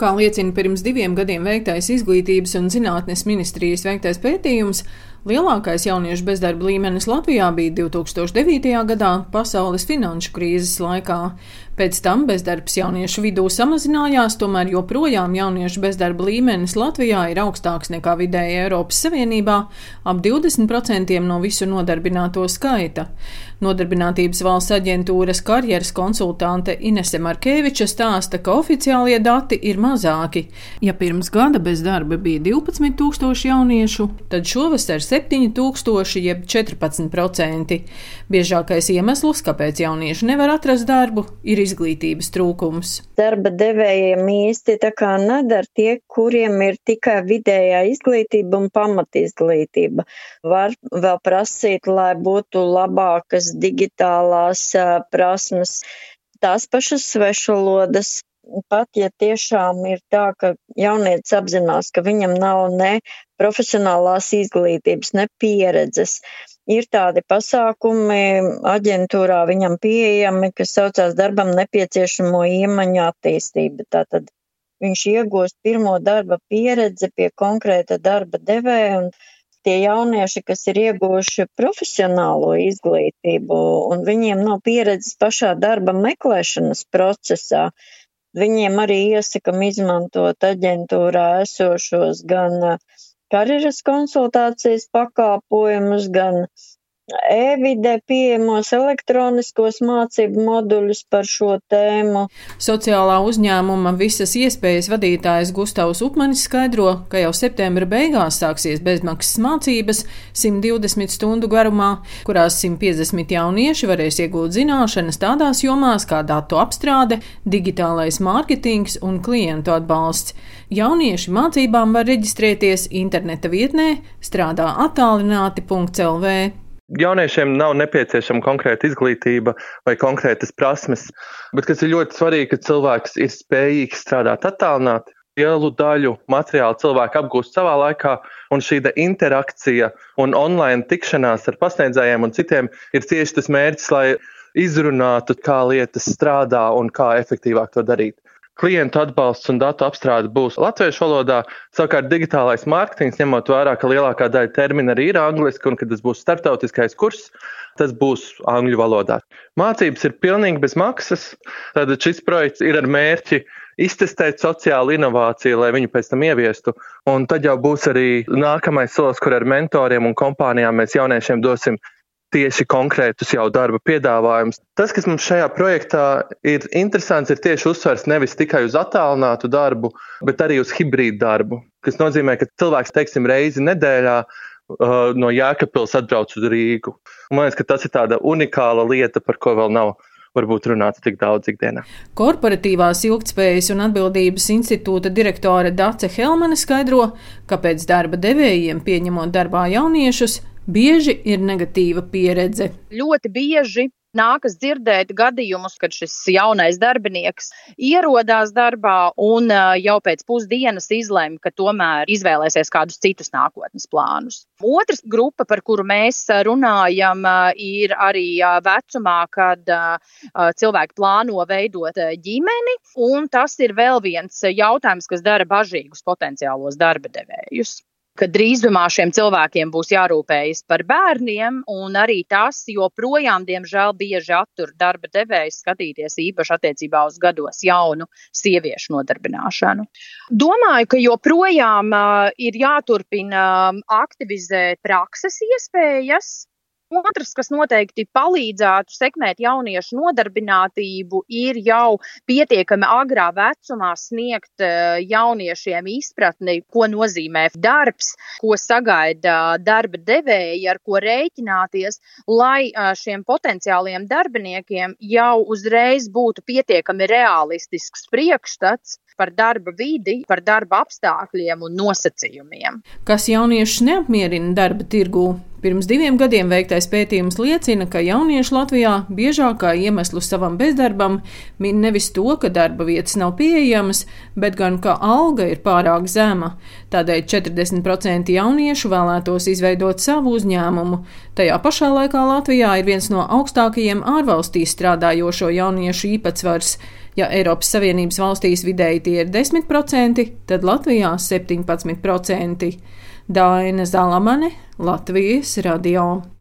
Kā liecina pirms diviem gadiem veiktais izglītības un zinātnes ministrijas veiktais pētījums, lielākais jauniešu bezdarba līmenis Latvijā bija 2009. gadā pasaules finanšu krīzes laikā. Pēc tam bezdarbs jauniešu vidū samazinājās, tomēr joprojām jauniešu bezdarba līmenis Latvijā ir augstāks nekā vidēji Eiropas Savienībā - ap 20% no visu nodarbināto skaita. Nodarbinātības valsts aģentūras karjeras konsultante Inese Markeviča stāsta, ka oficiālie dati ir mazāki. Ja pirms gada bez darba bija 12 tūkstoši jauniešu, tad šovasar 7 tūkstoši jeb 14%. Biežākais iemesls, kāpēc jaunieši nevar atrast darbu, ir izglītības trūkums. Darba devējiem īsti tā kā nedara tie, kuriem ir tikai vidējā izglītība un pamatizglītība. Var vēl prasīt, lai būtu labākas digitālās prasmes, tās pašas svešvalodas, pat ja tiešām ir tā, ka jaunietis apzinās, ka viņam nav ne profesionālās izglītības, ne pieredzes, ir tādi pasākumi aģentūrā viņam pieejami, kas saucās darbam nepieciešamo iemaņu attīstība. Tātad viņš iegūst pirmo darba pieredzi pie konkrēta darba devēja un tie jaunieši, kas ir ieguvuši profesionālo izglītību un viņiem nav pieredzes pašā darba meklēšanas procesā, viņiem arī iesakam izmantot aģentūrā esošos gan uh, karjeras konsultācijas pakāpojumus, gan e-vidē pieejamos elektroniskos mācību moduļus par šo tēmu. Sociālā uzņēmuma visas iespējas vadītājs Gustavs Upmanis skaidro, ka jau septembra beigās sāksies bezmaksas mācības 120 stundu garumā, kurās 150 jaunieši varēs iegūt zināšanas tādās jomās kā datu apstrāde, digitālais mārketings un klientu atbalsts. Jaunieši mācībām var reģistrēties interneta vietnē strādā attālināti.lv jauniešiem nav nepieciešama konkrēta izglītība vai konkrētas prasmes, bet kas ir ļoti svarīgi, ka cilvēks ir spējīgs strādāt attālināti. Lielu daļu materiālu cilvēku apgūst savā laikā, un šī interakcija un online tikšanās ar pasniedzējiem un citiem ir tieši tas mērķis, lai izrunātu, kā lietas strādā un kā efektīvāk to darīt klientu atbalsts un datu apstrāde būs latviešu valodā. Savukārt digitālais mārketings, ņemot vērā, ka lielākā daļa termina arī ir angliski un ka tas būs starptautiskais kurs, tas būs angļu valodā. Mācības ir pilnīgi bez maksas, tad šis projekts ir ar mērķi iztestēt sociālu inovāciju, lai viņu pēc tam ieviestu. Un tad jau būs arī nākamais solis, kur ar mentoriem un kompānijām mēs jauniešiem dosim tieši konkrētus jau darba piedāvājumus. Tas, kas mums šajā projektā ir interesants, ir tieši uzsvers nevis tikai uz attālinātu darbu, bet arī uz hibrīdu darbu, kas nozīmē, ka cilvēks, teiksim, reizi nedēļā uh, no Jēkabpils atbrauc uz Rīgu. Un man liekas, ka tas ir tāda unikāla lieta, par ko vēl nav varbūt runāts tik daudz ikdienā. Korporatīvās ilgtspējas un atbildības institūta direktore Dace Helmane skaidro, kāpēc darba devējiem pieņemot darbā jauniešus bieži ir negatīva pieredze. Ļoti bieži nākas dzirdēt gadījumus, kad šis jaunais darbinieks ierodās darbā un jau pēc pusdienas izlēma, ka tomēr izvēlēsies kādus citus nākotnes plānus. Otrs grupa, par kuru mēs runājam, ir arī vecumā, kad cilvēki plāno veidot ģimeni, un tas ir vēl viens jautājums, kas dara bažīgus potenciālos darba devējus ka drīzumā šiem cilvēkiem būs jārūpējas par bērniem, un arī tas joprojām, diemžēl, bieži attur darba devējs skatīties īpaši attiecībā uz gados jaunu sieviešu nodarbināšanu. Domāju, ka joprojām ir jāturpina aktivizēt prakses iespējas, Otrs, kas noteikti palīdzētu sekmēt jauniešu nodarbinātību, ir jau pietiekami agrā vecumā sniegt eh, jauniešiem izpratni, ko nozīmē darbs, ko sagaida darba devēji, ar ko rēķināties, lai eh, šiem potenciāliem darbiniekiem jau uzreiz būtu pietiekami realistisks priekšstats par darba vidi, par darba apstākļiem un nosacījumiem. Kas jauniešus neapmierina darba tirgū? Pirms diviem gadiem veiktais pētījums liecina, ka jaunieši Latvijā biežākā iemeslu savam bezdarbam min nevis to, ka darba vietas nav pieejamas, bet gan ka alga ir pārāk zema. Tādēļ 40% jauniešu vēlētos izveidot savu uzņēmumu. Tajā pašā laikā Latvijā ir viens no augstākajiem ārvalstīs strādājošo jauniešu īpatsvars. Ja Eiropas Savienības valstīs vidēji tie ir 10%, tad Latvijā 17%. Daina Zalamane, Latvijas radio.